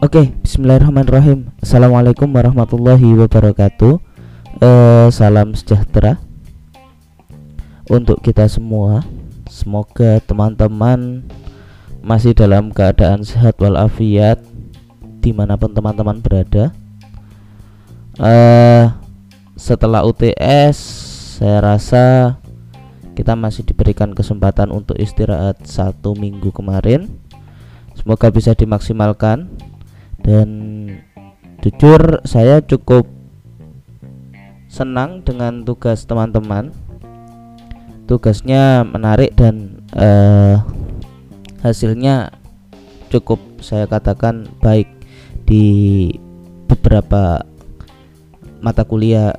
Oke, Bismillahirrahmanirrahim. Assalamualaikum warahmatullahi wabarakatuh. Eh, salam sejahtera untuk kita semua. Semoga teman-teman masih dalam keadaan sehat walafiat di mana pun teman-teman berada. Eh, setelah UTS, saya rasa kita masih diberikan kesempatan untuk istirahat satu minggu kemarin. Semoga bisa dimaksimalkan dan jujur saya cukup senang dengan tugas teman-teman. Tugasnya menarik dan uh, hasilnya cukup saya katakan baik di beberapa mata kuliah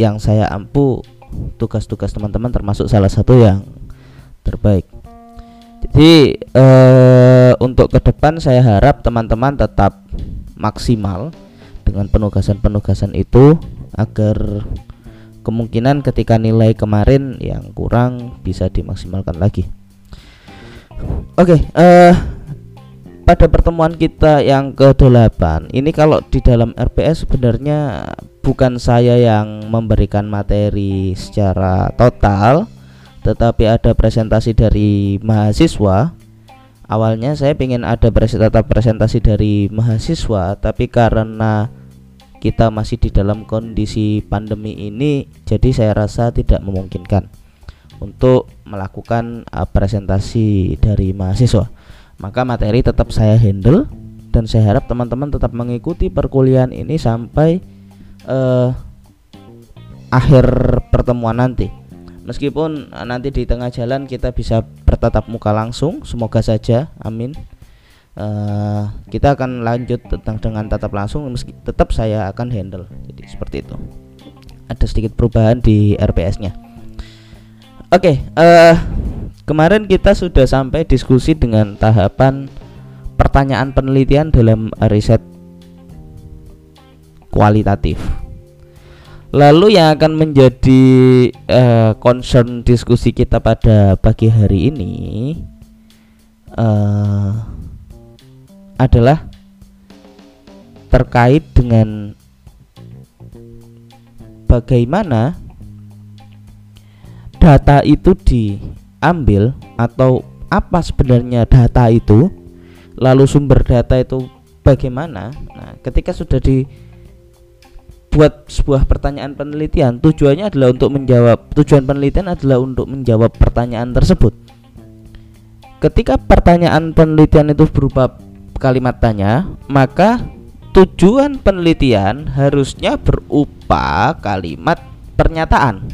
yang saya ampu. Tugas-tugas teman-teman termasuk salah satu yang terbaik jadi eh, untuk ke depan saya harap teman-teman tetap maksimal dengan penugasan-penugasan itu agar kemungkinan ketika nilai kemarin yang kurang bisa dimaksimalkan lagi. Oke, okay, eh pada pertemuan kita yang ke-8 ini kalau di dalam RPS sebenarnya bukan saya yang memberikan materi secara total tetapi ada presentasi dari mahasiswa. Awalnya saya ingin ada tetap presentasi dari mahasiswa tapi karena kita masih di dalam kondisi pandemi ini jadi saya rasa tidak memungkinkan untuk melakukan uh, presentasi dari mahasiswa. Maka materi tetap saya handle dan saya harap teman-teman tetap mengikuti perkuliahan ini sampai uh, akhir pertemuan nanti meskipun eh, nanti di tengah jalan kita bisa bertatap muka langsung semoga saja amin. Uh, kita akan lanjut tentang dengan tatap langsung meski tetap saya akan handle. Jadi seperti itu. Ada sedikit perubahan di RPS nya oke okay, uh, eh, kemarin kita sudah sampai diskusi dengan tahapan pertanyaan penelitian dalam riset kualitatif Lalu yang akan menjadi uh, concern diskusi kita pada pagi hari ini uh, adalah terkait dengan bagaimana data itu diambil atau apa sebenarnya data itu, lalu sumber data itu bagaimana. Nah, ketika sudah di buat sebuah pertanyaan penelitian tujuannya adalah untuk menjawab tujuan penelitian adalah untuk menjawab pertanyaan tersebut. Ketika pertanyaan penelitian itu berupa kalimat tanya maka tujuan penelitian harusnya berupa kalimat pernyataan.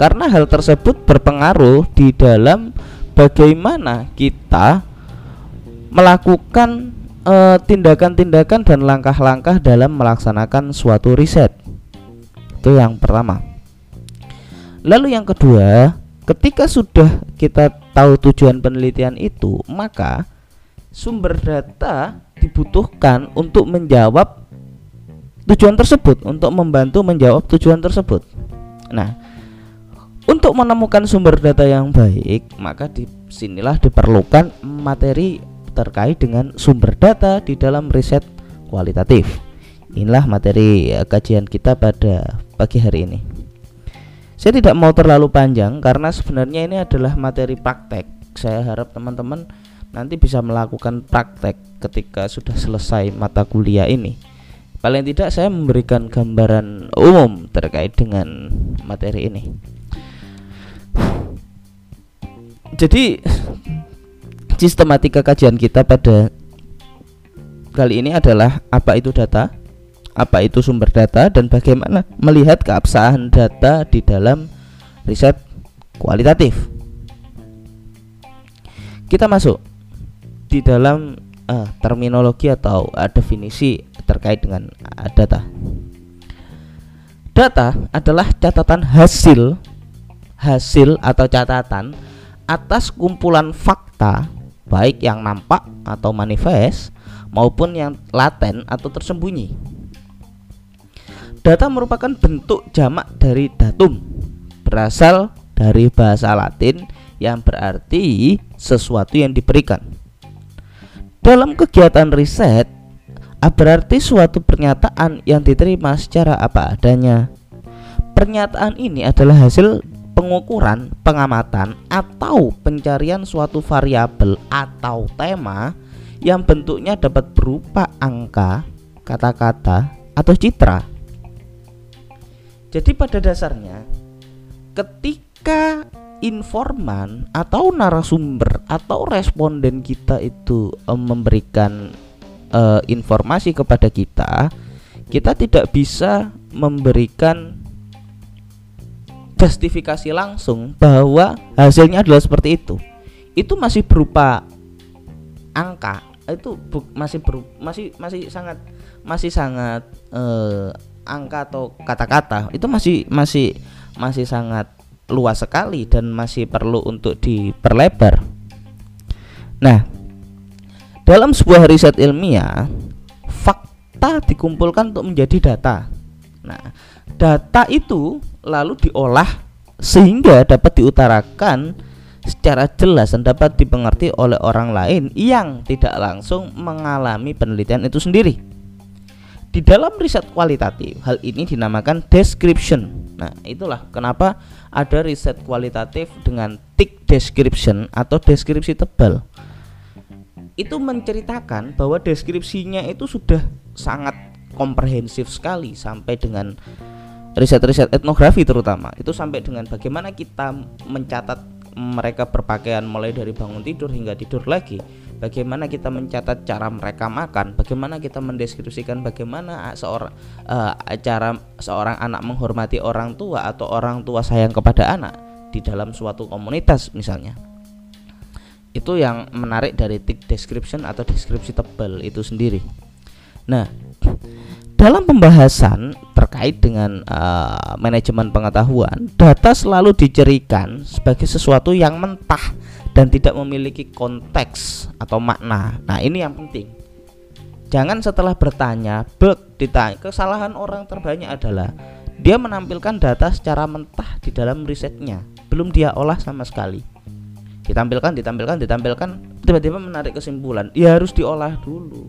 Karena hal tersebut berpengaruh di dalam bagaimana kita melakukan tindakan-tindakan uh, dan langkah-langkah dalam melaksanakan suatu riset. Itu yang pertama. Lalu yang kedua, ketika sudah kita tahu tujuan penelitian itu, maka sumber data dibutuhkan untuk menjawab tujuan tersebut, untuk membantu menjawab tujuan tersebut. Nah, untuk menemukan sumber data yang baik, maka di sinilah diperlukan materi terkait dengan sumber data di dalam riset kualitatif. Inilah materi eh, kajian kita pada pagi hari ini. Saya tidak mau terlalu panjang karena sebenarnya ini adalah materi praktek. Saya harap teman-teman nanti bisa melakukan praktek ketika sudah selesai mata kuliah ini. Paling tidak saya memberikan gambaran umum terkait dengan materi ini. Jadi sistematika kajian kita pada kali ini adalah apa itu data, apa itu sumber data dan bagaimana melihat keabsahan data di dalam riset kualitatif. Kita masuk di dalam uh, terminologi atau uh, definisi terkait dengan uh, data. Data adalah catatan hasil hasil atau catatan atas kumpulan fakta baik yang nampak atau manifest maupun yang laten atau tersembunyi. Data merupakan bentuk jamak dari datum, berasal dari bahasa Latin yang berarti sesuatu yang diberikan. Dalam kegiatan riset, berarti suatu pernyataan yang diterima secara apa adanya. Pernyataan ini adalah hasil pengukuran, pengamatan, atau pencarian suatu variabel atau tema yang bentuknya dapat berupa angka, kata-kata, atau citra. Jadi pada dasarnya ketika informan atau narasumber atau responden kita itu um, memberikan uh, informasi kepada kita, kita tidak bisa memberikan justifikasi langsung bahwa hasilnya adalah seperti itu. Itu masih berupa angka, itu bu, masih beru, masih masih sangat masih sangat uh, angka atau kata-kata itu masih masih masih sangat luas sekali dan masih perlu untuk diperlebar. Nah, dalam sebuah riset ilmiah, fakta dikumpulkan untuk menjadi data. Nah, data itu lalu diolah sehingga dapat diutarakan secara jelas dan dapat dipengerti oleh orang lain yang tidak langsung mengalami penelitian itu sendiri. Di dalam riset kualitatif, hal ini dinamakan description. Nah, itulah kenapa ada riset kualitatif dengan thick description atau deskripsi tebal. Itu menceritakan bahwa deskripsinya itu sudah sangat komprehensif sekali sampai dengan riset-riset etnografi terutama. Itu sampai dengan bagaimana kita mencatat mereka berpakaian mulai dari bangun tidur hingga tidur lagi bagaimana kita mencatat cara mereka makan, bagaimana kita mendeskripsikan bagaimana seorang uh, cara seorang anak menghormati orang tua atau orang tua sayang kepada anak di dalam suatu komunitas misalnya. Itu yang menarik dari tick description atau deskripsi tebal itu sendiri. Nah, dalam pembahasan terkait dengan uh, manajemen pengetahuan, data selalu dicerikan sebagai sesuatu yang mentah dan tidak memiliki konteks atau makna. Nah, ini yang penting. Jangan setelah bertanya, bek ditanya. Kesalahan orang terbanyak adalah dia menampilkan data secara mentah di dalam risetnya, belum dia olah sama sekali. Ditampilkan, ditampilkan, ditampilkan, tiba-tiba menarik kesimpulan. Ya harus diolah dulu.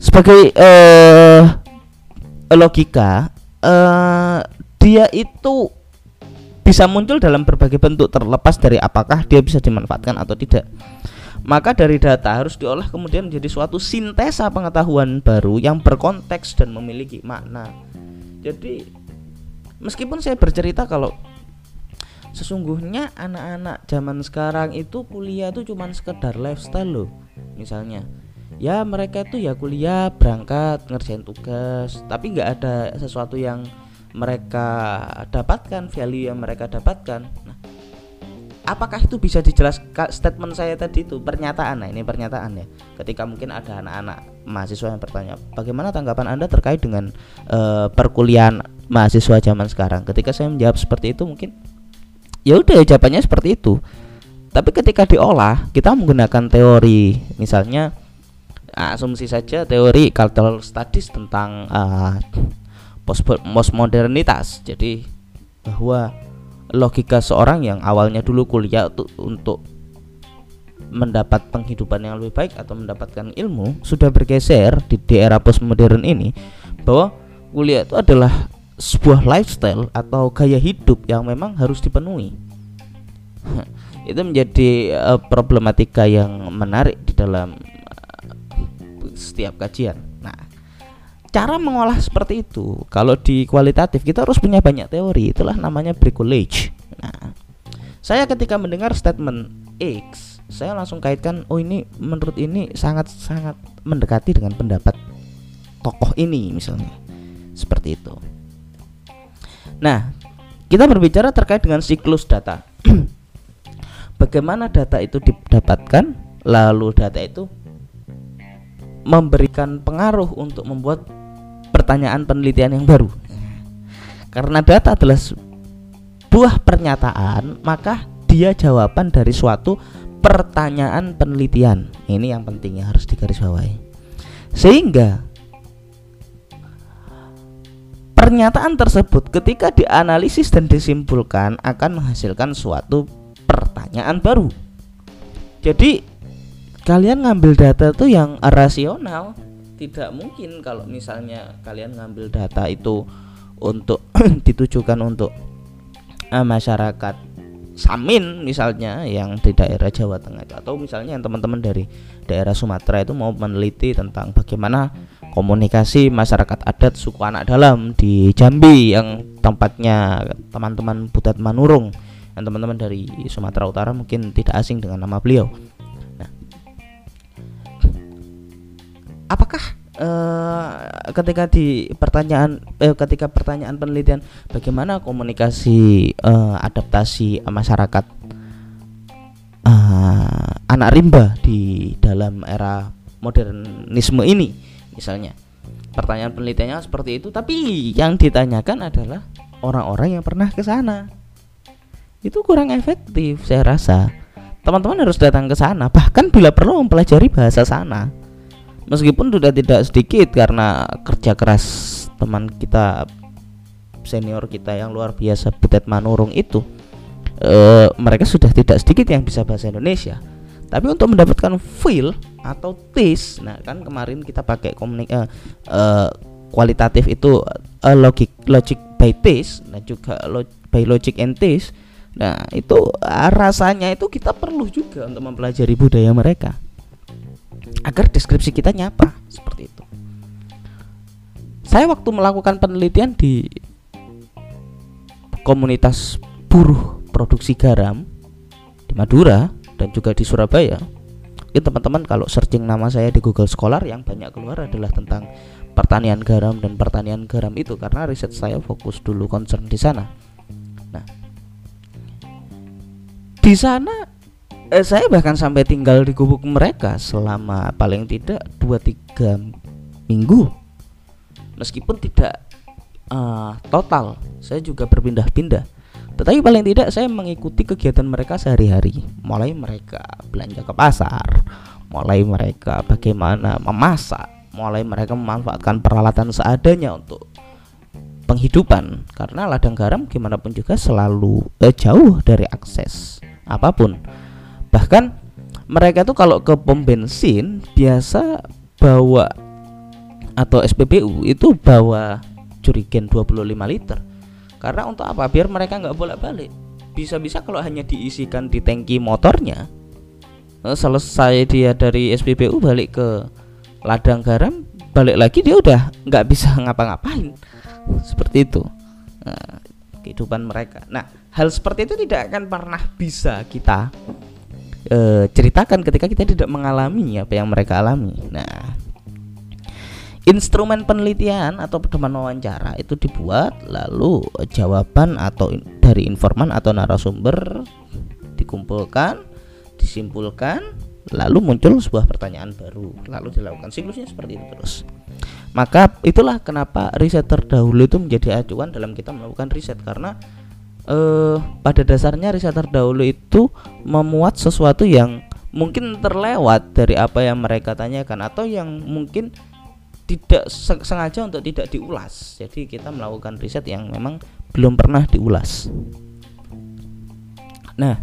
Sebagai uh, logika, uh, dia itu bisa muncul dalam berbagai bentuk terlepas dari apakah dia bisa dimanfaatkan atau tidak. Maka dari data harus diolah kemudian menjadi suatu sintesa pengetahuan baru yang berkonteks dan memiliki makna. Jadi meskipun saya bercerita kalau sesungguhnya anak-anak zaman sekarang itu kuliah itu cuma sekedar lifestyle loh. Misalnya ya mereka itu ya kuliah berangkat ngerjain tugas tapi nggak ada sesuatu yang mereka dapatkan, value yang mereka dapatkan. Nah, apakah itu bisa dijelaskan statement saya tadi itu pernyataan? Nah, ini pernyataan ya. Ketika mungkin ada anak-anak mahasiswa yang bertanya, bagaimana tanggapan Anda terkait dengan uh, perkuliahan mahasiswa zaman sekarang? Ketika saya menjawab seperti itu mungkin ya udah jawabannya seperti itu. Tapi ketika diolah, kita menggunakan teori, misalnya asumsi saja teori cultural studies tentang uh, postmodernitas. Jadi bahwa logika seorang yang awalnya dulu kuliah untuk, untuk mendapat penghidupan yang lebih baik atau mendapatkan ilmu sudah bergeser di, di era postmodern ini bahwa kuliah itu adalah sebuah lifestyle atau gaya hidup yang memang harus dipenuhi. Itu menjadi uh, problematika yang menarik di dalam setiap kajian. Nah cara mengolah seperti itu kalau di kualitatif kita harus punya banyak teori itulah namanya bricolage. Nah saya ketika mendengar statement X saya langsung kaitkan oh ini menurut ini sangat sangat mendekati dengan pendapat tokoh ini misalnya. Seperti itu. Nah kita berbicara terkait dengan siklus data. Bagaimana data itu didapatkan lalu data itu memberikan pengaruh untuk membuat pertanyaan penelitian yang baru. Karena data adalah sebuah pernyataan, maka dia jawaban dari suatu pertanyaan penelitian. Ini yang pentingnya harus digarisbawahi. Sehingga pernyataan tersebut ketika dianalisis dan disimpulkan akan menghasilkan suatu pertanyaan baru. Jadi kalian ngambil data tuh yang rasional tidak mungkin kalau misalnya kalian ngambil data itu untuk ditujukan untuk uh, masyarakat Samin misalnya yang di daerah Jawa Tengah atau misalnya yang teman-teman dari daerah Sumatera itu mau meneliti tentang bagaimana komunikasi masyarakat adat suku anak dalam di Jambi yang tempatnya teman-teman Butet Manurung dan teman-teman dari Sumatera Utara mungkin tidak asing dengan nama beliau. Apakah uh, ketika di pertanyaan eh, ketika pertanyaan penelitian bagaimana komunikasi uh, adaptasi masyarakat uh, anak rimba di dalam era modernisme ini misalnya? Pertanyaan penelitiannya seperti itu tapi yang ditanyakan adalah orang-orang yang pernah ke sana. Itu kurang efektif saya rasa. Teman-teman harus datang ke sana bahkan bila perlu mempelajari bahasa sana meskipun sudah tidak sedikit karena kerja keras teman kita senior kita yang luar biasa Butet Manurung itu e, mereka sudah tidak sedikit yang bisa bahasa Indonesia. Tapi untuk mendapatkan feel atau taste nah kan kemarin kita pakai komunik uh, uh, kualitatif itu uh, logic logic by taste dan juga log, by logic and taste Nah, itu ah, rasanya itu kita perlu juga untuk mempelajari budaya mereka agar deskripsi kita nyapa seperti itu. Saya waktu melakukan penelitian di komunitas buruh produksi garam di Madura dan juga di Surabaya. Ini teman-teman kalau searching nama saya di Google Scholar yang banyak keluar adalah tentang pertanian garam dan pertanian garam itu karena riset saya fokus dulu concern di sana. Nah, di sana eh, saya bahkan sampai tinggal di gubuk mereka selama paling tidak 2-3 minggu. Meskipun tidak uh, total saya juga berpindah-pindah. Tetapi paling tidak saya mengikuti kegiatan mereka sehari-hari. Mulai mereka belanja ke pasar mulai mereka bagaimana memasak mulai mereka memanfaatkan peralatan seadanya untuk penghidupan. Karena ladang garam gimana pun juga selalu eh, jauh dari akses apa pun bahkan mereka tuh kalau ke pom bensin biasa bawa atau SPBU itu bawa jerigen 25 liter. Karena untuk apa? Biar mereka nggak bolak-balik. Bisa-bisa kalau hanya diisikan di tangki motornya eh, selesai dia dari SPBU balik ke ladang garam balik lagi dia udah nggak bisa ngapa-ngapain. Seperti itu. Nah, kehidupan mereka. Nah hal seperti itu tidak akan pernah bisa kita e, ceritakan ketika kita tidak mengalami apa yang mereka alami. Nah, instrumen penelitian atau pedoman wawancara itu dibuat lalu jawaban atau dari informan atau narasumber dikumpulkan, disimpulkan, lalu muncul sebuah pertanyaan baru, lalu dilakukan siklusnya seperti itu terus. Maka itulah kenapa riset terdahulu itu menjadi acuan dalam kita melakukan riset karena eh, pada dasarnya riset terdahulu itu memuat sesuatu yang mungkin terlewat dari apa yang mereka tanyakan atau yang mungkin tidak sengaja untuk tidak diulas. Jadi kita melakukan riset yang memang belum pernah diulas. Nah,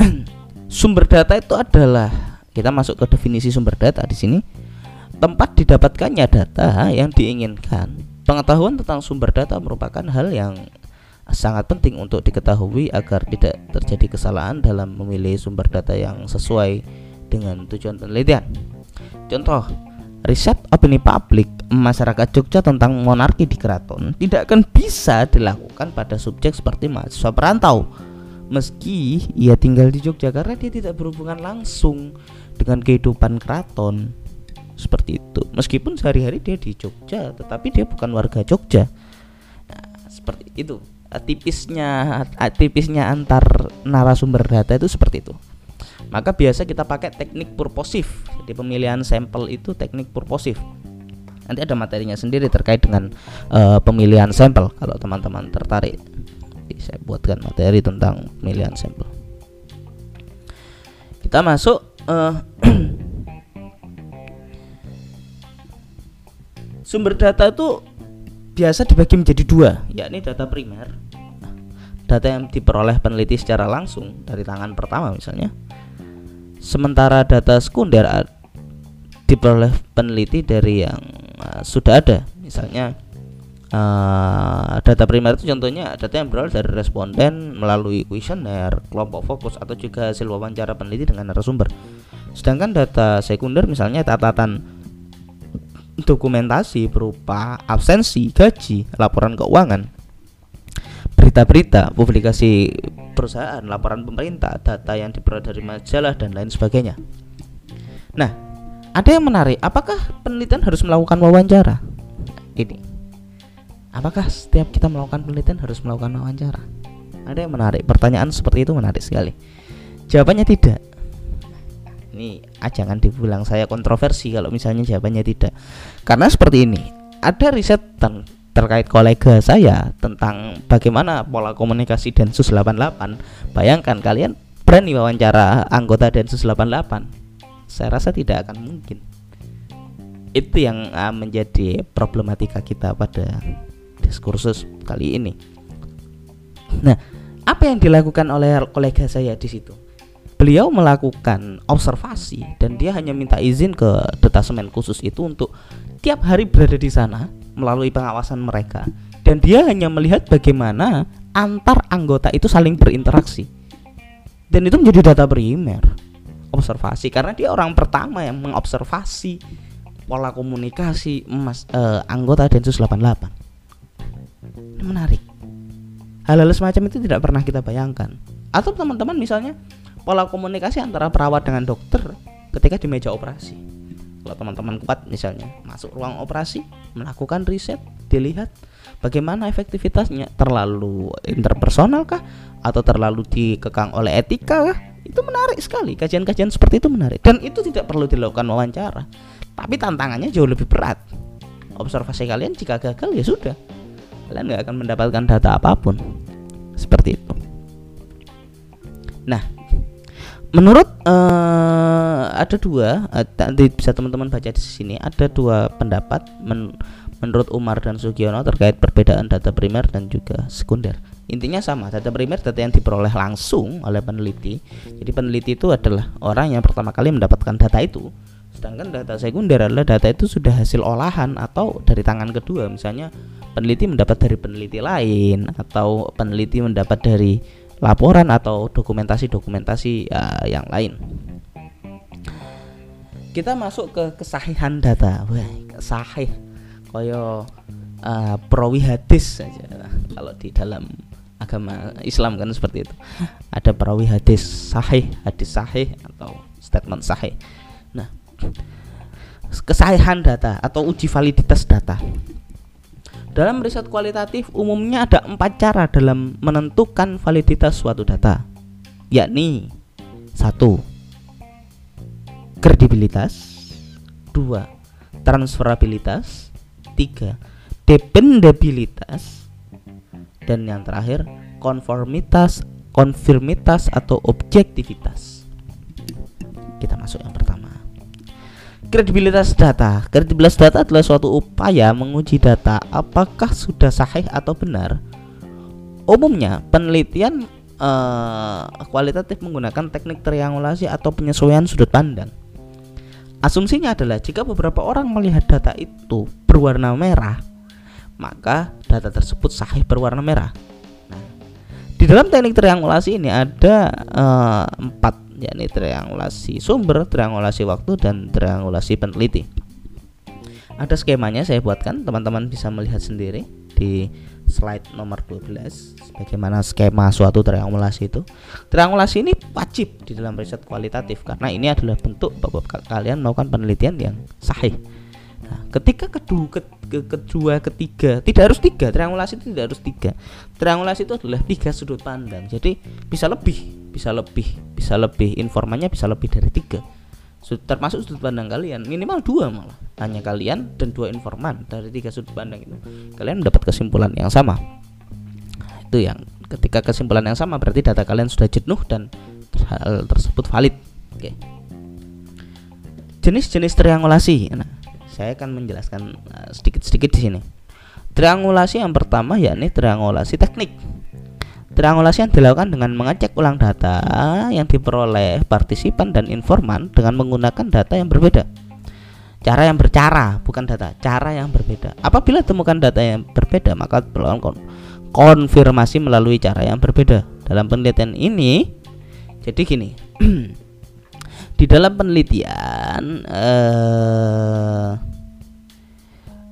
sumber data itu adalah kita masuk ke definisi sumber data di sini tempat didapatkannya data yang diinginkan. Pengetahuan tentang sumber data merupakan hal yang sangat penting untuk diketahui agar tidak terjadi kesalahan dalam memilih sumber data yang sesuai dengan tujuan penelitian. Contoh, riset opini publik masyarakat Jogja tentang monarki di keraton tidak akan bisa dilakukan pada subjek seperti mahasiswa perantau. Meski ia tinggal di Jogja karena dia tidak berhubungan langsung dengan kehidupan keraton. Seperti itu. Meskipun sehari-hari dia di Jogja tetapi dia bukan warga Jogja. Nah, seperti itu tipisnya eh, tipisnya antar narasumber data itu seperti itu. Maka biasa kita pakai teknik purposif. Jadi pemilihan sampel itu teknik purposif. Nanti ada materinya sendiri terkait dengan uh, pemilihan sampel kalau teman-teman tertarik. Jadi saya buatkan materi tentang pemilihan sampel. Kita masuk uh, sumber data itu biasa dibagi menjadi dua, yakni data primer, data yang diperoleh peneliti secara langsung dari tangan pertama misalnya, sementara data sekunder diperoleh peneliti dari yang uh, sudah ada misalnya uh, data primer itu contohnya data yang berasal dari responden melalui kuesioner, kelompok fokus atau juga hasil wawancara peneliti dengan narasumber. Sedangkan data sekunder misalnya catatan dokumentasi berupa absensi, gaji, laporan keuangan, berita-berita, publikasi perusahaan, laporan pemerintah, data yang diperoleh dari majalah dan lain sebagainya. Nah, ada yang menarik, apakah penelitian harus melakukan wawancara? Ini Apakah setiap kita melakukan penelitian harus melakukan wawancara? Ada yang menarik. Pertanyaan seperti itu menarik sekali. Jawabannya tidak. Ini ah, jangan dibilang saya kontroversi kalau misalnya jawabannya tidak. Karena seperti ini, ada riset ten terkait kolega saya tentang bagaimana pola komunikasi Densus 88. Bayangkan kalian berani wawancara anggota Densus 88. Saya rasa tidak akan mungkin. Itu yang uh, menjadi problematika kita pada diskursus kali ini. Nah, apa yang dilakukan oleh kolega saya di situ? Beliau melakukan observasi dan dia hanya minta izin ke detasemen khusus itu untuk tiap hari berada di sana melalui pengawasan mereka. Dan dia hanya melihat bagaimana antar anggota itu saling berinteraksi. Dan itu menjadi data primer observasi. Karena dia orang pertama yang mengobservasi pola komunikasi emas eh, anggota Densus 88 menarik. Hal-hal semacam itu tidak pernah kita bayangkan. Atau teman-teman misalnya pola komunikasi antara perawat dengan dokter ketika di meja operasi kalau teman-teman kuat misalnya masuk ruang operasi melakukan riset dilihat bagaimana efektivitasnya. Terlalu interpersonal kah? Atau terlalu dikekang oleh etika kah? Itu menarik sekali. Kajian-kajian seperti itu menarik. Dan itu tidak perlu dilakukan wawancara. Tapi tantangannya jauh lebih berat. Observasi kalian jika gagal ya sudah. Kalian nggak akan mendapatkan data apa pun. Seperti itu. Nah menurut uh, ada dua uh, bisa teman-teman baca di sini ada dua pendapat men menurut Umar dan Sugiono terkait perbedaan data primer dan juga sekunder. Intinya sama data primer data yang diperoleh langsung oleh peneliti. Jadi peneliti itu adalah orang yang pertama kali mendapatkan data itu. Sedangkan data sekunder adalah data itu sudah hasil olahan atau dari tangan kedua. Misalnya peneliti mendapat dari peneliti lain atau peneliti mendapat dari laporan atau dokumentasi-dokumentasi uh, yang lain. Kita masuk ke kesahihan data. Wah, sahih koyo uh, perawi hadis saja kalau di dalam agama Islam kan seperti itu. Ada perawi hadis sahih, hadis sahih atau statement sahih. Nah, kesahihan data atau uji validitas data dalam riset kualitatif umumnya ada empat cara dalam menentukan validitas suatu data, yakni satu kredibilitas, dua transferabilitas, tiga dependabilitas, dan yang terakhir konformitas, konfirmitas atau objektivitas. Kita masuk yang pertama kredibilitas data. Kredibilitas data adalah suatu upaya menguji data apakah sudah sahih atau benar. Umumnya penelitian uh, kualitatif menggunakan teknik triangulasi atau penyesuaian sudut pandang. Asumsinya adalah jika beberapa orang melihat data itu berwarna merah, maka data tersebut sahih berwarna merah. Nah, di dalam teknik triangulasi ini ada uh, empat yakni triangulasi sumber, triangulasi waktu dan triangulasi peneliti. Ada skemanya saya buatkan, teman-teman bisa melihat sendiri di slide nomor 12 bagaimana skema suatu triangulasi itu. Triangulasi ini wajib di dalam riset kualitatif karena ini adalah bentuk bahwa kalian melakukan penelitian yang sahih. Nah, ketika kedua, ke, ke, kedua, ketiga, tidak harus tiga, triangulasi itu tidak harus tiga. Triangulasi itu adalah tiga sudut pandang, jadi bisa lebih bisa lebih bisa lebih informannya bisa lebih dari tiga. Termasuk sudut pandang kalian minimal dua malah. Hanya kalian dan dua informan dari tiga sudut pandang itu. Kalian mendapat kesimpulan yang sama. Itu yang ketika kesimpulan yang sama berarti data kalian sudah jenuh dan hal tersebut valid. Oke. Jenis-jenis triangulasi nah saya akan menjelaskan eh, sedikit-sedikit di sini triangulasi yang pertama yakni triangulasi teknik Triangulasi yang dilakukan dengan mengecek ulang data yang diperoleh partisipan dan informan dengan menggunakan data yang berbeda. Cara yang bercara, bukan data, cara yang berbeda. Apabila temukan data yang berbeda, maka diperlukan konfirmasi melalui cara yang berbeda. Dalam penelitian ini, jadi gini, di dalam penelitian eh,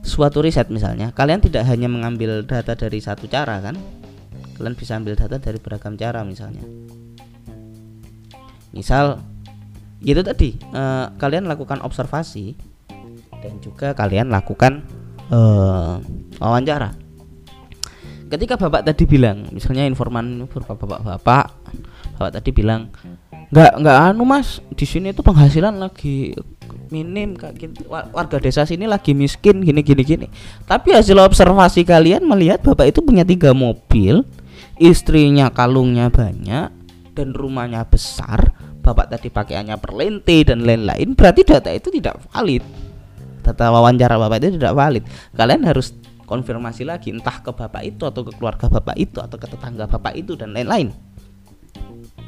suatu riset misalnya, kalian tidak hanya mengambil data dari satu cara kan, kalian bisa ambil data dari beragam cara misalnya. Misal itu tadi eh, kalian lakukan observasi dan juga kalian lakukan eh, wawancara. Ketika bapak tadi bilang misalnya informan bapak-bapak bapak tadi bilang nggak nggak anu mas. Di sini itu penghasilan lagi minim kayak warga desa sini lagi miskin gini gini gini. Tapi hasil observasi kalian melihat bapak itu punya tiga mobil istrinya kalungnya banyak dan rumahnya besar bapak tadi pakaiannya perlente dan lain-lain berarti data itu tidak valid. Data wawancara bapak itu tidak valid. Kalian harus konfirmasi lagi entah ke bapak itu atau ke keluarga bapak itu atau ke tetangga bapak itu dan lain-lain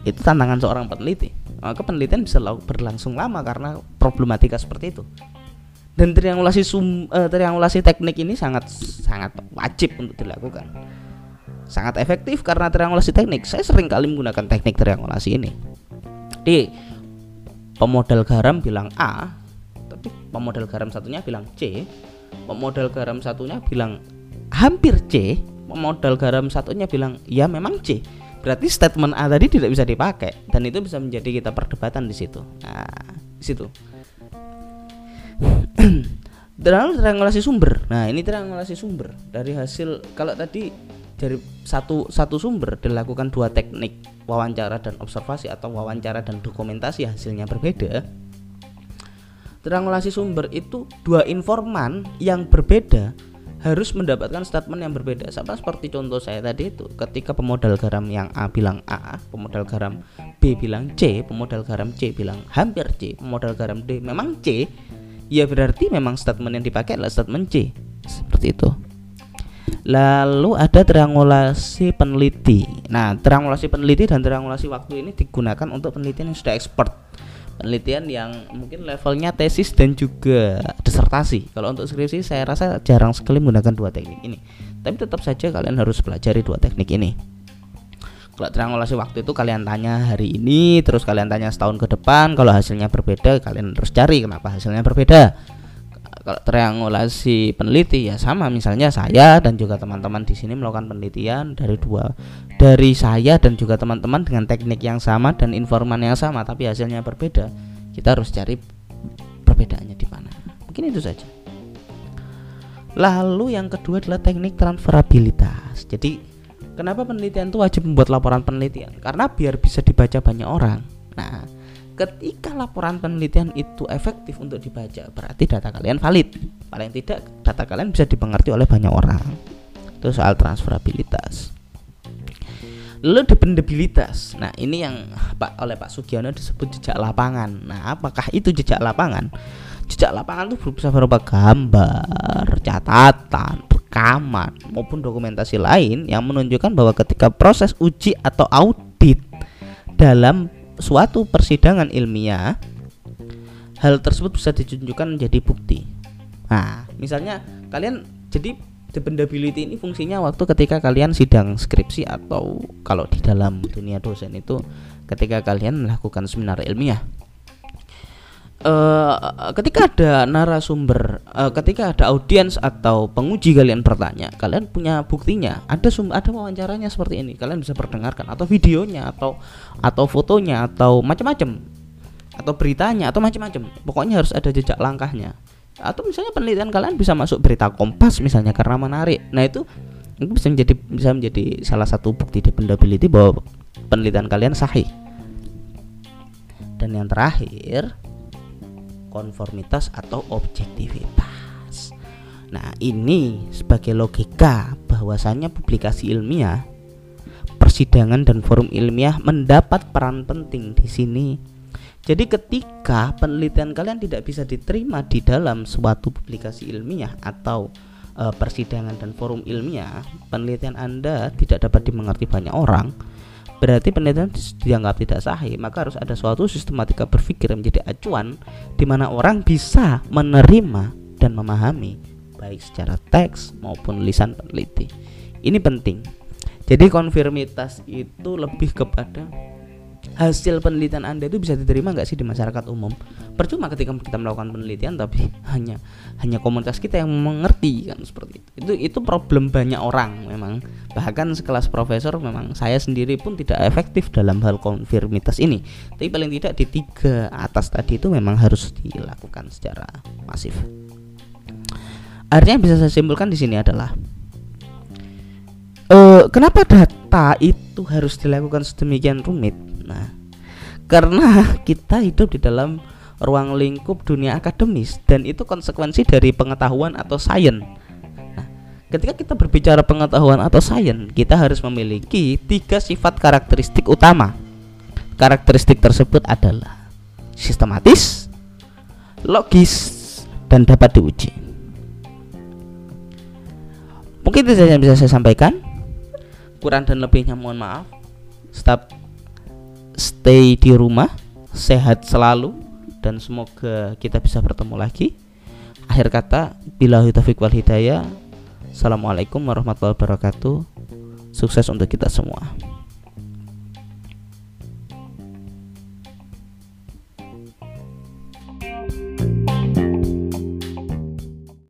itu tantangan seorang peneliti maka penelitian bisa berlangsung lama karena problematika seperti itu dan triangulasi sum, uh, triangulasi teknik ini sangat sangat wajib untuk dilakukan sangat efektif karena triangulasi teknik. Saya sering kali menggunakan teknik triangulasi ini. Di pemodal garam bilang A, tapi pemodal garam satunya bilang C, pemodal garam satunya bilang hampir C, pemodal garam satunya bilang ya memang C. Berarti statement A tadi tidak bisa dipakai dan itu bisa menjadi kita perdebatan di situ. Nah, di situ. triangulasi sumber. Nah, ini triangulasi sumber dari hasil kalau tadi dari satu satu sumber dilakukan dua teknik wawancara dan observasi atau wawancara dan dokumentasi hasilnya berbeda triangulasi sumber itu dua informan yang berbeda harus mendapatkan statement yang berbeda sama seperti contoh saya tadi itu ketika pemodal garam yang A bilang A pemodal garam B bilang C pemodal garam C bilang hampir C pemodal garam D memang C ya berarti memang statement yang dipakai adalah statement C seperti itu Lalu ada triangulasi peneliti. Nah, triangulasi peneliti dan triangulasi waktu ini digunakan untuk penelitian yang sudah expert. Penelitian yang mungkin levelnya tesis dan juga disertasi. Kalau untuk skripsi saya rasa jarang sekali menggunakan dua teknik ini. Tapi tetap saja kalian harus pelajari dua teknik ini. Kalau triangulasi waktu itu kalian tanya hari ini, terus kalian tanya setahun ke depan. Kalau hasilnya berbeda, kalian harus cari kenapa hasilnya berbeda kalau triangulasi peneliti ya sama. Misalnya saya dan juga teman-teman di sini melakukan penelitian dari dua dari saya dan juga teman-teman dengan teknik yang sama dan informan yang sama tapi hasilnya berbeda. Kita harus cari perbedaannya di mana. Mungkin itu saja. Lalu yang kedua adalah teknik transferabilitas. Jadi kenapa penelitian itu wajib membuat laporan penelitian? Karena biar bisa dibaca banyak orang. Nah ketika laporan penelitian itu efektif untuk dibaca berarti data kalian valid. Paling tidak data kalian bisa dipengerti oleh banyak orang. Itu soal transferabilitas. Lalu dependabilitas nah ini yang Pak oleh Pak Sugiono disebut jejak lapangan. Nah apakah itu jejak lapangan? Jejak lapangan itu bisa berupa gambar catatan rekaman maupun dokumentasi lain yang menunjukkan bahwa ketika proses uji atau audit dalam suatu persidangan ilmiah hal tersebut bisa ditunjukkan menjadi bukti. Nah, misalnya kalian jadi dependability ini fungsinya waktu ketika kalian sidang skripsi atau kalau di dalam dunia dosen itu ketika kalian melakukan seminar ilmiah. Uh, ketika ada narasumber, uh, ketika ada audiens atau penguji kalian bertanya, kalian punya buktinya, ada sum ada wawancaranya seperti ini, kalian bisa perdengarkan atau videonya atau atau fotonya atau macam-macam atau beritanya atau macam-macam. Pokoknya harus ada jejak langkahnya. Atau misalnya penelitian kalian bisa masuk berita Kompas misalnya karena menarik. Nah itu itu bisa menjadi bisa menjadi salah satu bukti dependability bahwa penelitian kalian sahih. Dan yang terakhir konformitas atau objektivitas. Nah, ini sebagai logika bahwasanya publikasi ilmiah, persidangan dan forum ilmiah mendapat peran penting di sini. Jadi ketika penelitian kalian tidak bisa diterima di dalam suatu publikasi ilmiah atau e, persidangan dan forum ilmiah, penelitian Anda tidak dapat dimengerti banyak orang, berarti penelitian dianggap tidak sahih, maka harus ada suatu sistematika berpikir menjadi acuan di mana orang bisa menerima dan memahami baik secara teks maupun lisan peneliti. Ini penting. Jadi konfirmitas itu lebih kepada hasil penelitian Anda itu bisa diterima nggak sih di masyarakat umum? Percuma ketika kita melakukan penelitian tapi hanya hanya komunitas kita yang mengerti kan seperti itu. Itu itu problem banyak orang memang. Bahkan sekelas profesor memang saya sendiri pun tidak efektif dalam hal konfirmitas ini. Tapi paling tidak di tiga atas tadi itu memang harus dilakukan secara masif. Artinya bisa saya simpulkan di sini adalah uh, kenapa data itu harus dilakukan sedemikian rumit? Nah, karena kita hidup di dalam ruang lingkup dunia akademis dan itu konsekuensi dari pengetahuan atau sains. Nah, ketika kita berbicara pengetahuan atau sains, kita harus memiliki tiga sifat karakteristik utama. Karakteristik tersebut adalah sistematis, logis, dan dapat diuji. Mungkin itu saja yang bisa saya sampaikan kurang dan lebihnya mohon maaf stop stay di rumah sehat selalu dan semoga kita bisa bertemu lagi. Akhir kata bila taufiq wal hidayah. Assalamualaikum warahmatullahi wabarakatuh. Sukses untuk kita semua